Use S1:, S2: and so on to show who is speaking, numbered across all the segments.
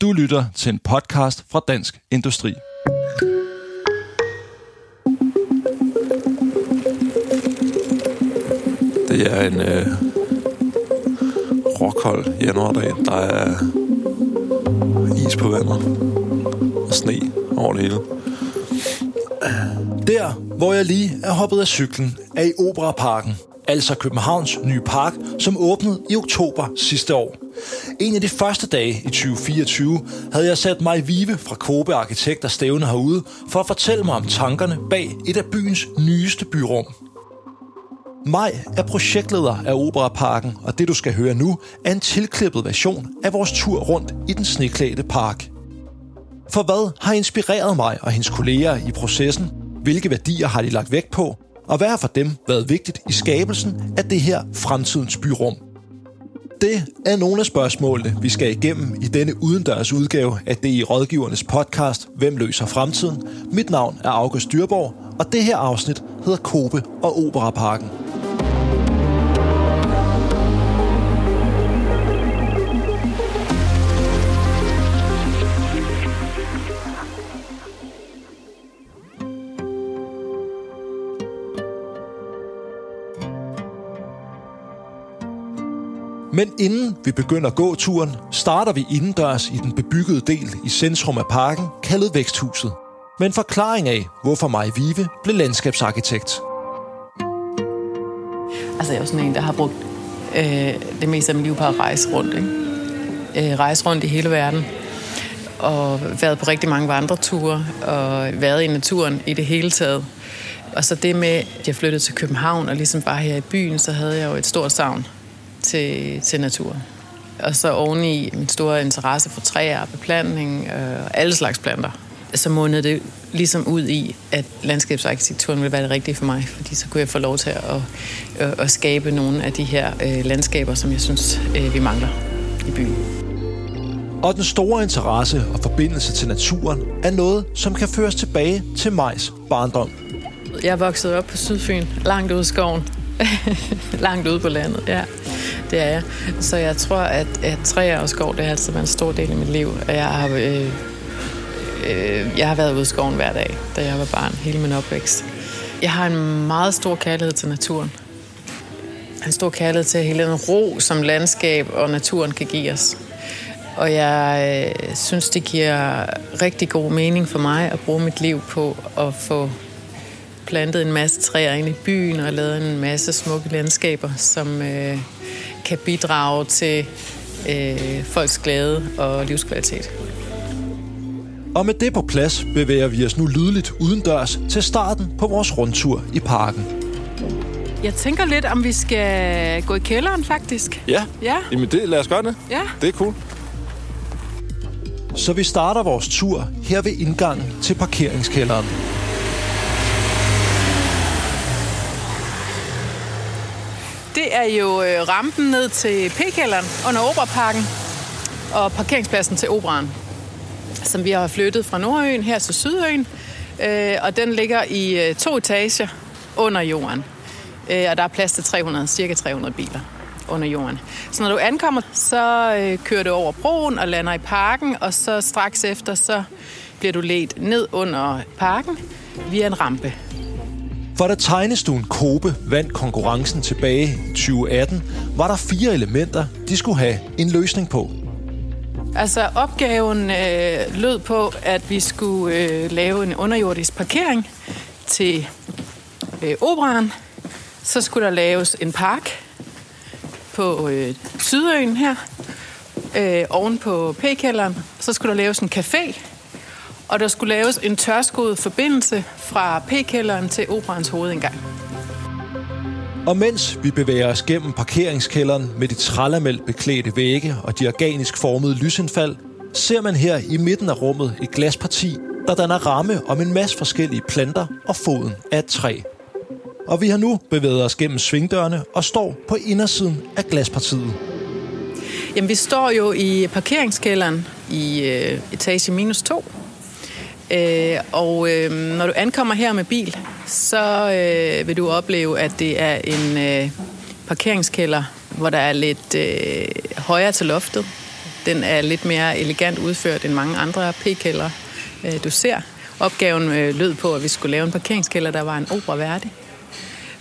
S1: Du lytter til en podcast fra Dansk Industri.
S2: Det er en øh, rockhold januardag. Der er is på vandet og sne over det hele.
S1: Der, hvor jeg lige er hoppet af cyklen, er i Operaparken, altså Københavns nye park, som åbnede i oktober sidste år. En af de første dage i 2024 havde jeg sat mig i Vive fra Kobe Arkitekter stævne herude for at fortælle mig om tankerne bag et af byens nyeste byrum. Maj er projektleder af Operaparken, og det du skal høre nu er en tilklippet version af vores tur rundt i den sneklædte park. For hvad har inspireret mig og hendes kolleger i processen? Hvilke værdier har de lagt vægt på? Og hvad har for dem været vigtigt i skabelsen af det her fremtidens byrum? Det er nogle af spørgsmålene, vi skal igennem i denne udendørs udgave af det i Rådgivernes podcast Hvem løser fremtiden? Mit navn er August Dyrborg, og det her afsnit hedder Kobe og Operaparken. Men inden vi begynder gåturen, starter vi indendørs i den bebyggede del i centrum af parken, kaldet Væksthuset. Med en forklaring af, hvorfor Maj Vive blev landskabsarkitekt.
S3: Altså, jeg er jo sådan en, der har brugt øh, det meste af mit liv på at rejse rundt. Ikke? Øh, rejse rundt i hele verden. Og været på rigtig mange vandreture, og været i naturen i det hele taget. Og så det med, at jeg flyttede til København, og ligesom bare her i byen, så havde jeg jo et stort savn til, til naturen. Og så oveni min store interesse for træer, beplantning og øh, alle slags planter, så månede det ligesom ud i, at landskabsarkitekturen ville være det rigtige for mig, fordi så kunne jeg få lov til at, at, at skabe nogle af de her øh, landskaber, som jeg synes, øh, vi mangler i byen.
S1: Og den store interesse og forbindelse til naturen er noget, som kan føres tilbage til Majs barndom.
S3: Jeg vokset op på Sydfyn, langt ude i skoven. langt ude på landet, ja det er jeg. Så jeg tror, at, at træer og skov, det har altid været en stor del af mit liv. Og jeg har, øh, øh, jeg har været ude i skoven hver dag, da jeg var barn, hele min opvækst. Jeg har en meget stor kærlighed til naturen. En stor kærlighed til hele den ro, som landskab og naturen kan give os. Og jeg øh, synes, det giver rigtig god mening for mig at bruge mit liv på at få plantet en masse træer ind i byen og lavet en masse smukke landskaber, som, øh, kan bidrage til øh, folks glæde og livskvalitet.
S1: Og med det på plads bevæger vi os nu lydligt udendørs til starten på vores rundtur i parken.
S3: Jeg tænker lidt, om vi skal gå i kælderen, faktisk.
S2: Ja,
S3: ja.
S2: Jamen det, lad os gøre det.
S3: Ja.
S2: Det er cool.
S1: Så vi starter vores tur her ved indgangen til parkeringskælderen.
S3: Er jo øh, rampen ned til P-kælderen under Operaparken og parkeringspladsen til Operan, som vi har flyttet fra Nordøen her til Sydøen. Øh, og den ligger i øh, to etager under jorden. Og der er plads til 300, cirka 300 biler under jorden. Så når du ankommer, så kører du over broen og lander i parken, og så straks efter, så bliver du ledt ned under parken via en rampe.
S1: For da tegnestuen Kobe vandt konkurrencen tilbage i 2018, var der fire elementer, de skulle have en løsning på.
S3: Altså opgaven øh, lød på, at vi skulle øh, lave en underjordisk parkering til øh, operan. Så skulle der laves en park på øh, Sydøen her, øh, oven på P-kælderen. Så skulle der laves en café og der skulle laves en tørskoet forbindelse fra P-kælderen til operans hovedindgang.
S1: Og mens vi bevæger os gennem parkeringskælderen med de trællamelt beklædte vægge og de organisk formede lysindfald, ser man her i midten af rummet et glasparti, der danner ramme om en masse forskellige planter og foden af et træ. Og vi har nu bevæget os gennem svingdørene og står på indersiden af glaspartiet.
S3: Jamen, vi står jo i parkeringskælderen i øh, etage minus 2, Øh, og øh, når du ankommer her med bil, så øh, vil du opleve, at det er en øh, parkeringskælder, hvor der er lidt øh, højere til loftet. Den er lidt mere elegant udført end mange andre p-kælder, øh, du ser. Opgaven øh, lød på, at vi skulle lave en parkeringskælder, der var en opera værdig.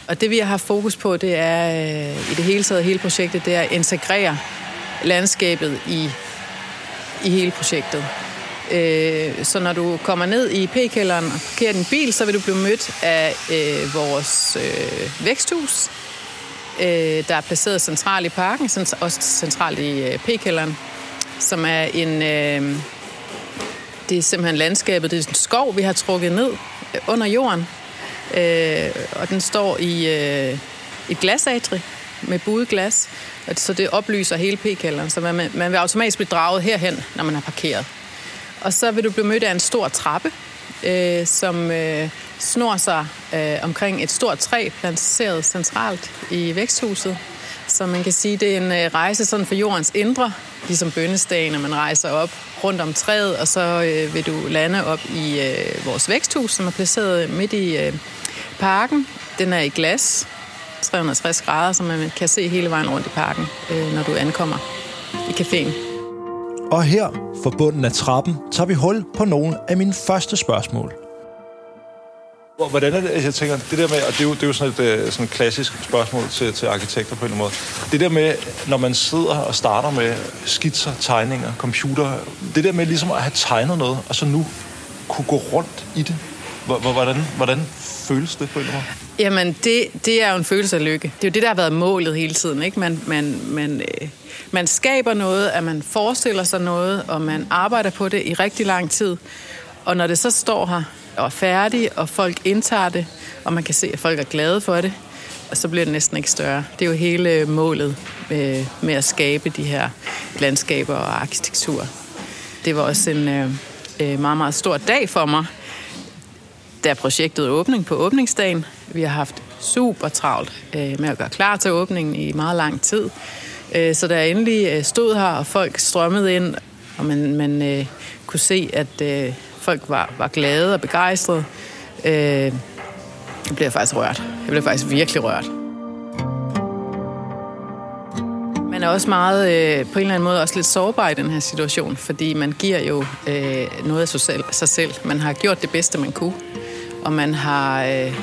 S3: Og det vi har haft fokus på, det er øh, i det hele taget hele projektet, det er at integrere landskabet i, i hele projektet. Øh, så når du kommer ned i P-kælderen og parkerer din bil, så vil du blive mødt af øh, vores øh, væksthus, øh, der er placeret centralt i parken, også centralt i øh, P-kælderen, som er en... Øh, det er simpelthen landskabet, det er en skov, vi har trukket ned øh, under jorden, øh, og den står i øh, et glasatri med buet glas, så det oplyser hele P-kælderen, så man, man vil automatisk blive draget herhen, når man har parkeret. Og så vil du blive mødt af en stor trappe, øh, som øh, snor sig øh, omkring et stort træ, placeret centralt i væksthuset. Så man kan sige, det er en øh, rejse sådan for jordens indre, ligesom bønnestagen, når man rejser op rundt om træet, og så øh, vil du lande op i øh, vores væksthus, som er placeret midt i øh, parken. Den er i glas, 360 grader, så man kan se hele vejen rundt i parken, øh, når du ankommer i caféen.
S1: Og her, for bunden af trappen, tager vi hul på nogle af mine første spørgsmål.
S2: Hvordan er det, jeg tænker, det der med, og det er jo, det er jo sådan et øh, sådan et klassisk spørgsmål til, til arkitekter på en eller anden måde. Det der med, når man sidder og starter med skitser, tegninger, computer, det der med ligesom at have tegnet noget, og så nu kunne gå rundt i det. Hvordan, hvordan føles det på en måde?
S3: Jamen, det, det er jo en følelse af lykke. Det er jo det, der har været målet hele tiden. Ikke? Man, man, man, øh, man skaber noget, at man forestiller sig noget, og man arbejder på det i rigtig lang tid. Og når det så står her og er færdigt, og folk indtager det, og man kan se, at folk er glade for det, så bliver det næsten ikke større. Det er jo hele målet med, med at skabe de her landskaber og arkitektur. Det var også en øh, øh meget, meget stor dag for mig, da projektet åbning på åbningsdagen. Vi har haft super travlt øh, med at gøre klar til åbningen i meget lang tid. Øh, så da jeg endelig øh, stod her, og folk strømmede ind, og man, man øh, kunne se, at øh, folk var, var glade og begejstrede, øh, jeg blev faktisk rørt. Jeg blev faktisk virkelig rørt. Man er også meget, øh, på en eller anden måde, også lidt sårbar i den her situation, fordi man giver jo øh, noget af sig selv. Man har gjort det bedste, man kunne, og man har øh,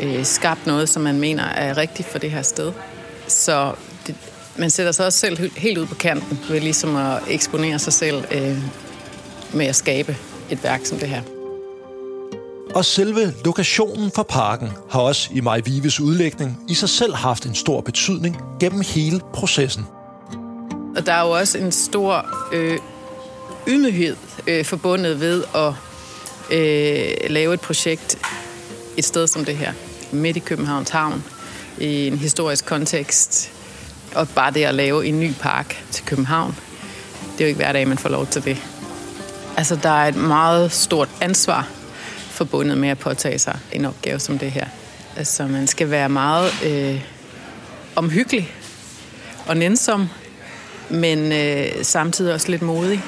S3: øh, skabt noget, som man mener er rigtigt for det her sted. Så det, man sætter sig også selv helt ud på kanten ved ligesom at eksponere sig selv øh, med at skabe et værk som det her.
S1: Og selve lokationen for parken har også i Maj Vives udlægning i sig selv haft en stor betydning gennem hele processen.
S3: Og der er jo også en stor øh, ydmyghed øh, forbundet ved at øh, lave et projekt et sted som det her, midt i Københavns Havn, i en historisk kontekst. Og bare det at lave en ny park til København, det er jo ikke hver dag, man får lov til det. Altså, der er et meget stort ansvar forbundet med at påtage sig en opgave som det her. Altså, man skal være meget øh, omhyggelig og nænsom, men øh, samtidig også lidt modig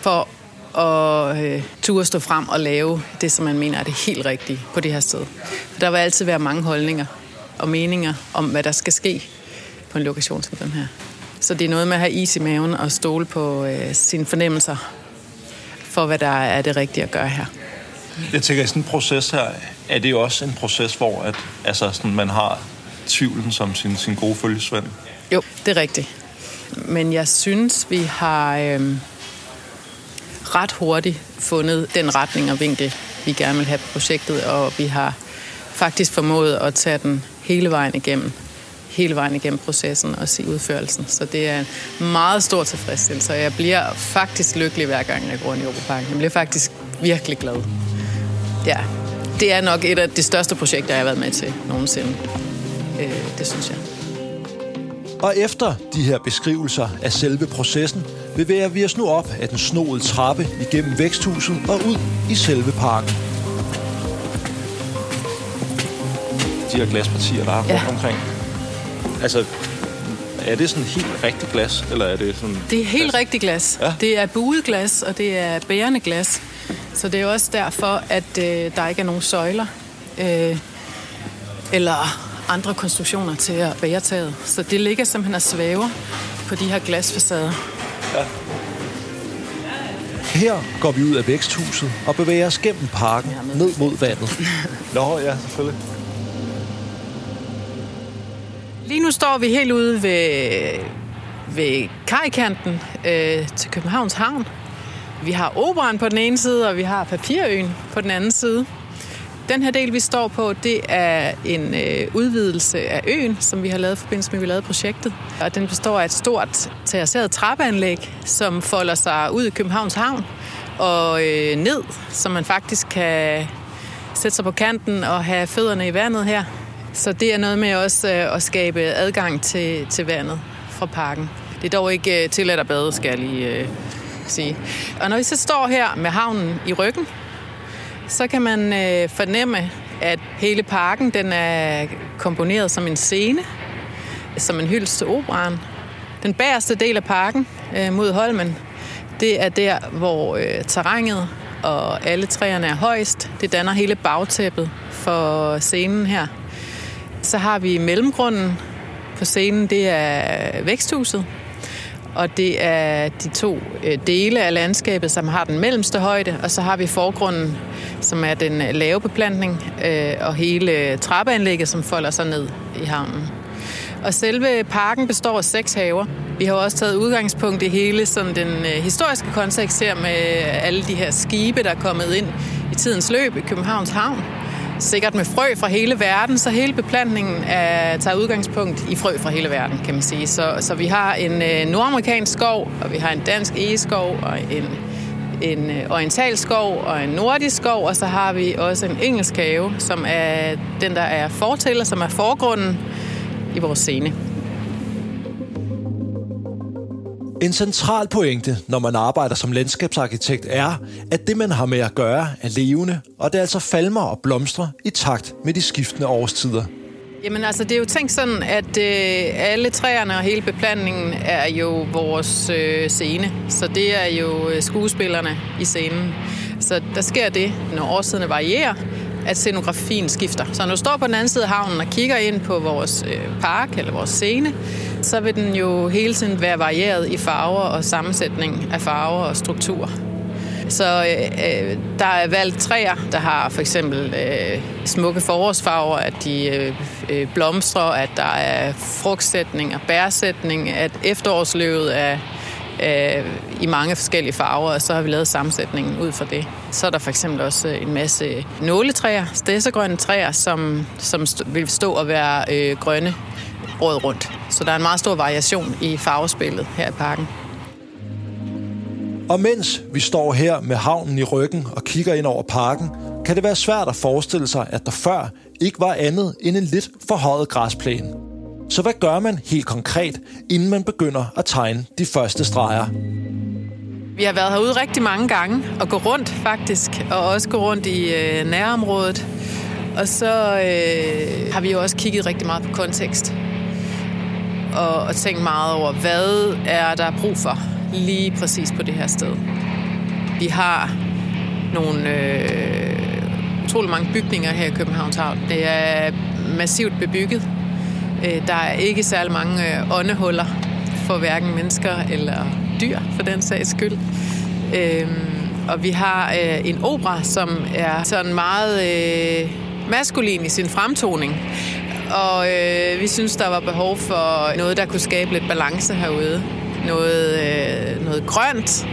S3: for at øh, turde stå frem og lave det, som man mener er det helt rigtige på det her sted. For der vil altid være mange holdninger og meninger om, hvad der skal ske på en lokation som den her. Så det er noget med at have is i maven og stole på øh, sine fornemmelser for, hvad der er det rigtige at gøre her.
S2: Jeg tænker, i sådan en proces her, er det også en proces, hvor at, altså, sådan, man har tvivlen som sin, sin gode følgesvend?
S3: Jo, det er rigtigt. Men jeg synes, vi har øh, ret hurtigt fundet den retning og vinkel, vi gerne vil have på projektet, og vi har faktisk formået at tage den hele vejen igennem hele vejen igennem processen og se udførelsen. Så det er en meget stor tilfredsstillelse, og jeg bliver faktisk lykkelig hver gang, jeg går ind i Europaparken. Jeg bliver faktisk virkelig glad. Ja, det er nok et af de største projekter, jeg har været med til nogensinde. Øh, det synes jeg.
S1: Og efter de her beskrivelser af selve processen, bevæger vi os nu op ad den snoede trappe igennem væksthuset og ud i selve parken.
S2: De her glaspartier, der er ja. rundt omkring, Altså, er det sådan helt rigtig glas, eller er det sådan...
S3: Det er helt rigtig glas. Ja? Det er buet glas, og det er bærende glas. Så det er også derfor, at øh, der ikke er nogen søjler. Øh, eller andre konstruktioner til at bære taget. Så det ligger simpelthen og svæver på de her glasfacader. Ja.
S1: Her går vi ud af væksthuset og bevæger os gennem parken ned mod vandet.
S2: Nå, ja, selvfølgelig.
S3: Lige nu står vi helt ude ved, ved kajkanten øh, til Københavns Havn. Vi har operan på den ene side, og vi har papirøen på den anden side. Den her del, vi står på, det er en øh, udvidelse af øen, som vi har lavet i forbindelse med, at vi lavede projektet. Og den består af et stort terrasseret trappeanlæg, som folder sig ud i Københavns Havn og øh, ned, så man faktisk kan sætte sig på kanten og have fødderne i vandet her. Så det er noget med også øh, at skabe adgang til, til vandet fra parken. Det er dog ikke øh, tilladt at bade, skal jeg lige øh, sige. Og når vi så står her med havnen i ryggen, så kan man øh, fornemme, at hele parken den er komponeret som en scene, som en hyldest til operan. Den bagerste del af parken øh, mod Holmen, det er der, hvor øh, terrænet og alle træerne er højst. Det danner hele bagtæppet for scenen her. Så har vi mellemgrunden på scenen, det er væksthuset. Og det er de to øh, dele af landskabet, som har den mellemste højde, og så har vi forgrunden, som er den lave beplantning, øh, og hele trappeanlægget, som folder sig ned i havnen. Og selve parken består af seks haver. Vi har også taget udgangspunkt i hele sådan den øh, historiske kontekst her med alle de her skibe, der er kommet ind i tidens løb i Københavns Havn sikkert med frø fra hele verden, så hele beplantningen er, tager udgangspunkt i frø fra hele verden, kan man sige. Så, så vi har en øh, nordamerikansk skov, og vi har en dansk egeskov, og en, en øh, orientalsk skov, og en nordisk skov, og så har vi også en engelsk have, som er den, der er fortæller, som er forgrunden i vores scene.
S1: En central pointe, når man arbejder som landskabsarkitekt, er, at det, man har med at gøre, er levende, og det altså falmer og blomstrer i takt med de skiftende årstider.
S3: Jamen altså, det er jo tænkt sådan, at øh, alle træerne og hele beplantningen er jo vores øh, scene. Så det er jo øh, skuespillerne i scenen. Så der sker det, når årstiderne varierer, at scenografien skifter. Så når du står på den anden side af havnen og kigger ind på vores øh, park eller vores scene, så vil den jo hele tiden være varieret i farver og sammensætning af farver og struktur. Så øh, øh, der er valgt træer, der har for eksempel øh, smukke forårsfarver, at de øh, øh, blomstrer, at der er frugtsætning og bærsætning, at efterårsløvet er øh, i mange forskellige farver, og så har vi lavet sammensætningen ud fra det. Så er der for eksempel også øh, en masse nåletræer, stedsegrønne træer, som, som vil stå og være øh, grønne året rundt. Så der er en meget stor variation i farvespillet her i parken.
S1: Og mens vi står her med havnen i ryggen og kigger ind over parken, kan det være svært at forestille sig, at der før ikke var andet end en lidt forhøjet græsplæne. Så hvad gør man helt konkret, inden man begynder at tegne de første streger?
S3: Vi har været herude rigtig mange gange og gå rundt faktisk, og også gå rundt i øh, nærområdet. Og så øh, har vi jo også kigget rigtig meget på kontekst og, og tænkt meget over, hvad er der brug for lige præcis på det her sted. Vi har nogle øh, utrolig mange bygninger her i Københavns Havn. Det er massivt bebygget. Øh, der er ikke særlig mange øh, åndehuller for hverken mennesker eller dyr, for den sags skyld. Øh, og vi har øh, en opera, som er sådan meget øh, maskulin i sin fremtoning. Og øh, vi synes, der var behov for noget, der kunne skabe lidt balance herude. Noget, øh, noget grønt,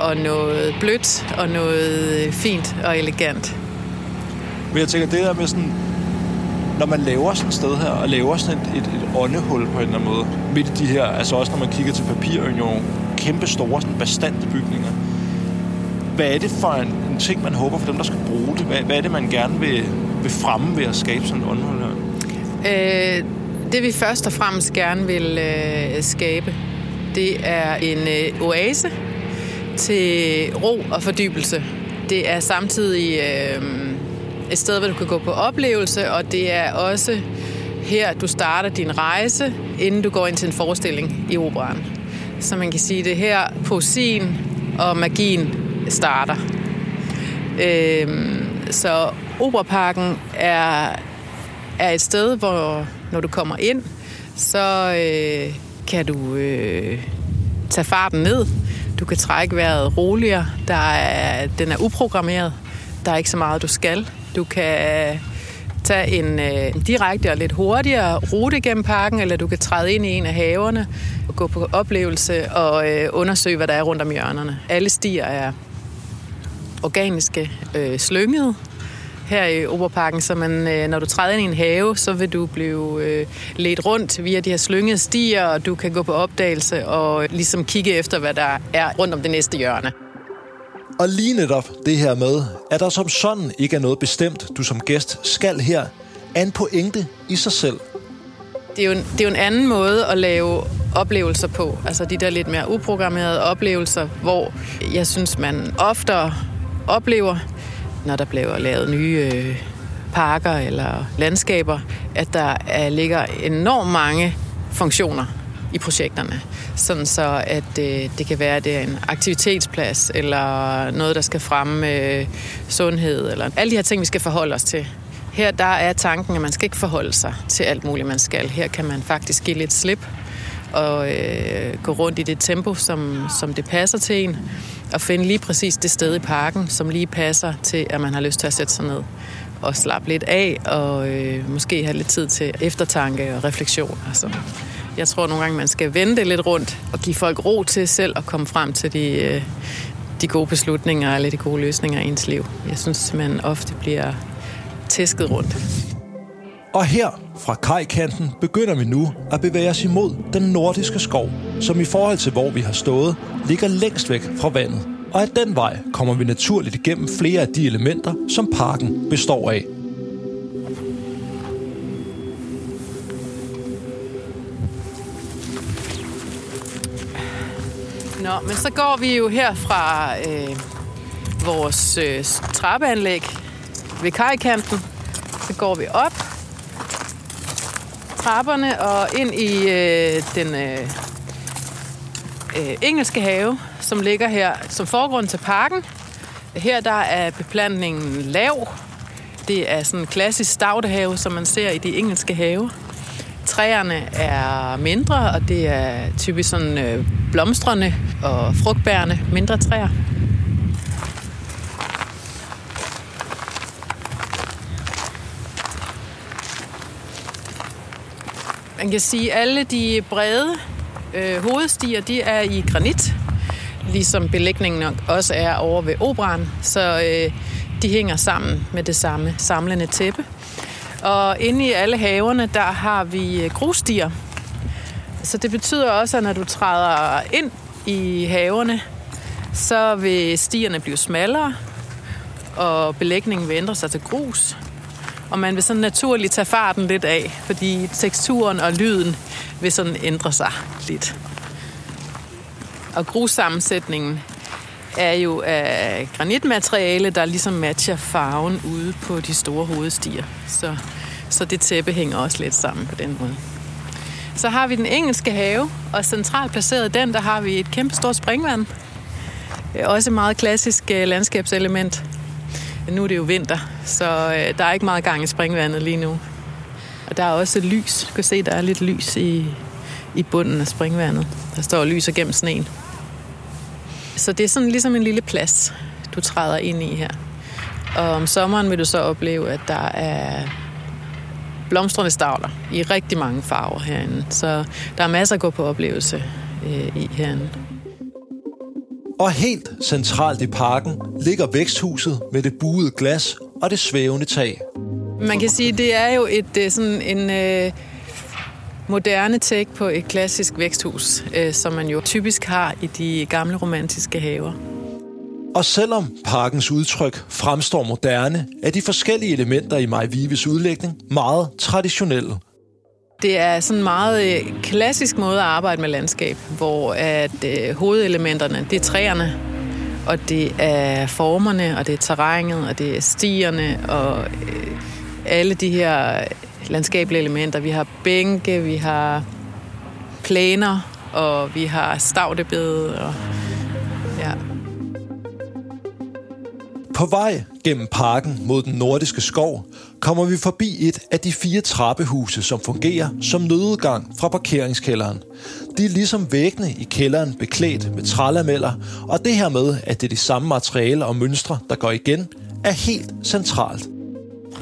S3: og noget blødt, og noget fint og elegant.
S2: Men jeg tænker, det der med sådan, når man laver sådan et sted her, og laver sådan et, et, et åndehul på en eller anden måde, midt i de her, altså også når man kigger til papirøen, jo kæmpe store, sådan bastante bygninger. Hvad er det for en, en ting, man håber for dem, der skal bruge det? Hvad, hvad er det, man gerne vil, vil fremme ved at skabe sådan et åndehul her?
S3: Øh, det vi først og fremmest gerne vil øh, skabe, det er en øh, oase til ro og fordybelse. Det er samtidig øh, et sted, hvor du kan gå på oplevelse, og det er også her, du starter din rejse, inden du går ind til en forestilling i operan. Så man kan sige, det her poesien og magien starter. Øh, så Operaparken er er et sted, hvor når du kommer ind, så øh, kan du øh, tage farten ned. Du kan trække vejret roligere. Der er, den er uprogrammeret. Der er ikke så meget, du skal. Du kan tage en øh, direkte og lidt hurtigere rute gennem parken, eller du kan træde ind i en af haverne og gå på oplevelse og øh, undersøge, hvad der er rundt om hjørnerne. Alle stier er organiske øh, slyngede her i Oberparken, så man, øh, når du træder ind i en have, så vil du blive øh, ledt rundt via de her slyngede stier, og du kan gå på opdagelse og ligesom kigge efter, hvad der er rundt om det næste hjørne.
S1: Og lige netop det her med, at der som sådan ikke er noget bestemt, du som gæst skal her, er en pointe i sig selv.
S3: Det er, jo en, det er jo en anden måde at lave oplevelser på. Altså de der lidt mere uprogrammerede oplevelser, hvor jeg synes, man oftere oplever, når der bliver lavet nye øh, parker eller landskaber, at der er, ligger enormt mange funktioner i projekterne. Sådan så, at øh, det kan være, at det er en aktivitetsplads, eller noget, der skal fremme øh, sundhed, eller alle de her ting, vi skal forholde os til. Her der er tanken, at man skal ikke forholde sig til alt muligt, man skal. Her kan man faktisk give lidt slip og øh, gå rundt i det tempo, som, som det passer til en, og finde lige præcis det sted i parken, som lige passer til, at man har lyst til at sætte sig ned og slappe lidt af, og øh, måske have lidt tid til eftertanke og refleksion. Altså, jeg tror nogle gange, man skal vende lidt rundt og give folk ro til selv at komme frem til de, øh, de gode beslutninger eller de gode løsninger i ens liv. Jeg synes, man ofte bliver tæsket rundt.
S1: Og her fra kajkanten begynder vi nu at bevæge os imod den nordiske skov, som i forhold til hvor vi har stået, ligger længst væk fra vandet. Og af den vej kommer vi naturligt igennem flere af de elementer, som parken består af.
S3: Nå, men så går vi jo her fra øh, vores øh, trappeanlæg ved kajkanten. Så går vi op trapperne og ind i øh, den øh, øh, engelske have, som ligger her som forgrund til parken. Her der er beplantningen lav. Det er sådan en klassisk stavtehave, som man ser i de engelske have. Træerne er mindre, og det er typisk sådan øh, blomstrende og frugtbærende mindre træer. Man kan sige, at alle de brede øh, hovedstier, de er i granit, ligesom belægningen også er over ved operan. Så øh, de hænger sammen med det samme samlende tæppe. Og inde i alle haverne, der har vi øh, grusstier. Så det betyder også, at når du træder ind i haverne, så vil stierne blive smallere, og belægningen vil ændre sig til grus. Og man vil sådan naturligt tage farten lidt af, fordi teksturen og lyden vil sådan ændre sig lidt. Og grussammensætningen er jo af granitmateriale, der ligesom matcher farven ude på de store hovedstier. Så, så det tæppe hænger også lidt sammen på den måde. Så har vi den engelske have, og centralt placeret den, der har vi et kæmpestort springvand. Øh, også et meget klassisk øh, landskabselement. Nu er det jo vinter, så øh, der er ikke meget gang i springvandet lige nu. Og der er også lys. Du kan se, der er lidt lys i, i bunden af springvandet. Der står lys gennem sneen. Så det er sådan ligesom en lille plads, du træder ind i her. Og om sommeren vil du så opleve, at der er blomstrende stavler i rigtig mange farver herinde. Så der er masser at gå på oplevelse øh, i herinde.
S1: Og helt centralt i parken ligger væksthuset med det buede glas og det svævende tag.
S3: Man kan sige, det er jo et øh, sådan en øh, moderne take på et klassisk væksthus, øh, som man jo typisk har i de gamle romantiske haver.
S1: Og selvom parkens udtryk fremstår moderne, er de forskellige elementer i Maj Vives udlægning meget traditionelle.
S3: Det er sådan en meget øh, klassisk måde at arbejde med landskab, hvor at øh, hovedelementerne, det er træerne, og det er formerne, og det er terrænet, og det er stierne, og øh, alle de her landskabelige elementer. Vi har bænke, vi har planer, og vi har stavtebede, og ja.
S1: På vej gennem parken mod den nordiske skov kommer vi forbi et af de fire trappehuse, som fungerer som nødudgang fra parkeringskælderen. De er ligesom væggene i kælderen beklædt med trælameller, og det her med, at det er de samme materialer og mønstre, der går igen, er helt centralt.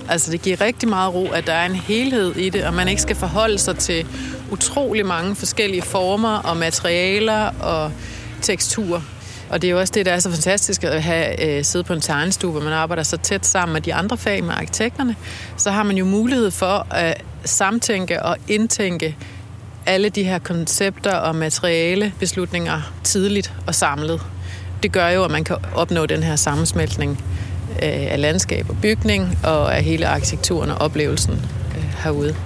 S3: Altså det giver rigtig meget ro, at der er en helhed i det, og man ikke skal forholde sig til utrolig mange forskellige former og materialer og teksturer. Og det er jo også det, der er så fantastisk at have øh, siddet på en tegnestue, hvor man arbejder så tæt sammen med de andre fag med arkitekterne. Så har man jo mulighed for at samtænke og indtænke alle de her koncepter og materiale beslutninger tidligt og samlet. Det gør jo, at man kan opnå den her sammensmeltning øh, af landskab og bygning og af hele arkitekturen og oplevelsen øh, herude.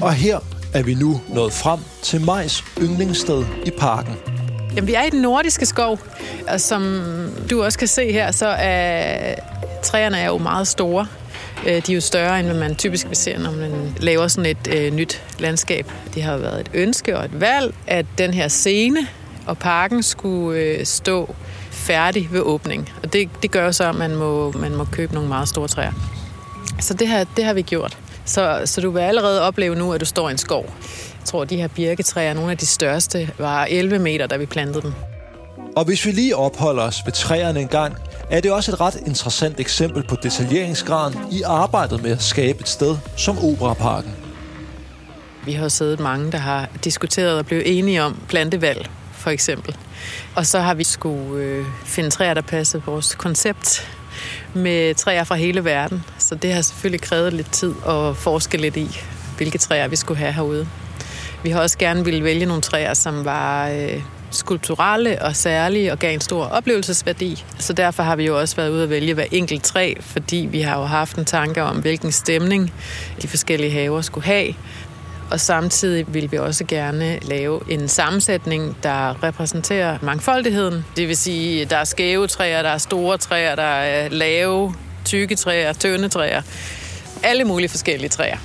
S1: Og her er vi nu nået frem til Majs yndlingssted i parken.
S3: Jamen, vi er i den nordiske skov, og som du også kan se her, så er træerne er jo meget store. Øh, de er jo større, end hvad man typisk vil se, når man laver sådan et øh, nyt landskab. Det har været et ønske og et valg, at den her scene og parken skulle øh, stå færdig ved åbning. Og det, det gør så, at man må, man må købe nogle meget store træer. Så det har, det har vi gjort. Så, så du vil allerede opleve nu, at du står i en skov. Tror, at de her birketræer, nogle af de største, var 11 meter, da vi plantede dem.
S1: Og hvis vi lige opholder os ved træerne en gang, er det også et ret interessant eksempel på detaljeringsgraden i arbejdet med at skabe et sted som Operaparken.
S3: Vi har siddet mange, der har diskuteret og blevet enige om plantevalg, for eksempel. Og så har vi skulle øh, finde træer, der passer vores koncept med træer fra hele verden. Så det har selvfølgelig krævet lidt tid at forske lidt i, hvilke træer vi skulle have herude. Vi har også gerne ville vælge nogle træer, som var øh, skulpturelle og særlige og gav en stor oplevelsesværdi. Så derfor har vi jo også været ude at vælge hver enkelt træ, fordi vi har jo haft en tanke om, hvilken stemning de forskellige haver skulle have. Og samtidig vil vi også gerne lave en sammensætning, der repræsenterer mangfoldigheden. Det vil sige, der er skæve træer, der er store træer, der er lave, tykke træer, tynde træer. Alle mulige forskellige træer.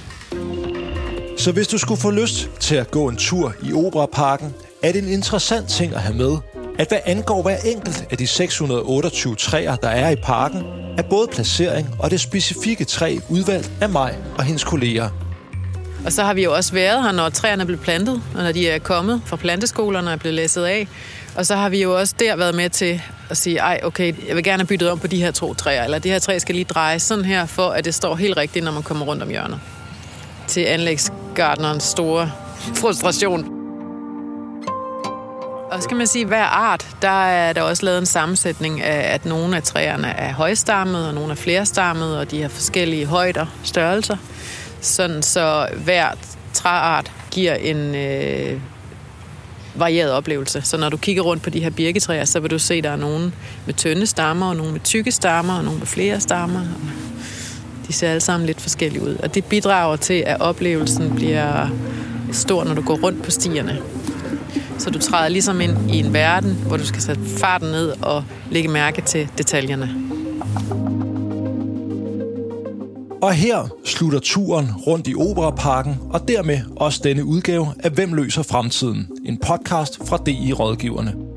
S1: Så hvis du skulle få lyst til at gå en tur i Operaparken, er det en interessant ting at have med, at hvad angår hver enkelt af de 628 træer, der er i parken, er både placering og det specifikke træ udvalgt af mig og hendes kolleger.
S3: Og så har vi jo også været her, når træerne blev plantet, og når de er kommet fra planteskolerne og er blevet læsset af. Og så har vi jo også der været med til at sige, ej, okay, jeg vil gerne have byttet om på de her to træer, eller det her træ skal lige dreje sådan her, for at det står helt rigtigt, når man kommer rundt om hjørnet. Til anlægsgardnerens store frustration. Og så kan man sige, hver art, der er der også lavet en sammensætning af, at nogle af træerne er højstammede, og nogle er flerstammede, og de har forskellige højder, størrelser. Sådan så hver træart giver en øh, varieret oplevelse. Så når du kigger rundt på de her birketræer, så vil du se, at der er nogen med tynde stammer, og nogle med tykke stammer, og nogle med flere stammer. De ser alle sammen lidt forskellige ud. Og det bidrager til, at oplevelsen bliver stor, når du går rundt på stierne. Så du træder ligesom ind i en verden, hvor du skal sætte farten ned og lægge mærke til detaljerne.
S1: Og her slutter turen rundt i Operaparken, og dermed også denne udgave af Hvem løser fremtiden? En podcast fra DI Rådgiverne.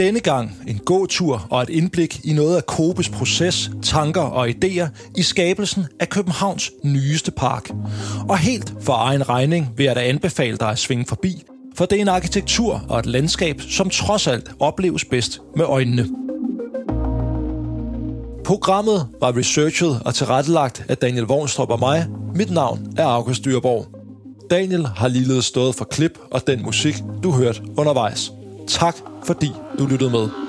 S1: Denne gang en gåtur og et indblik i noget af Kobes proces, tanker og idéer i skabelsen af Københavns nyeste park. Og helt for egen regning vil jeg da anbefale dig at svinge forbi, for det er en arkitektur og et landskab, som trods alt opleves bedst med øjnene. Programmet var researchet og tilrettelagt af Daniel Vognstrup og mig. Mit navn er August Dyrborg. Daniel har ligeledes stået for klip og den musik, du hørte undervejs. Tak fordi du lyttede med.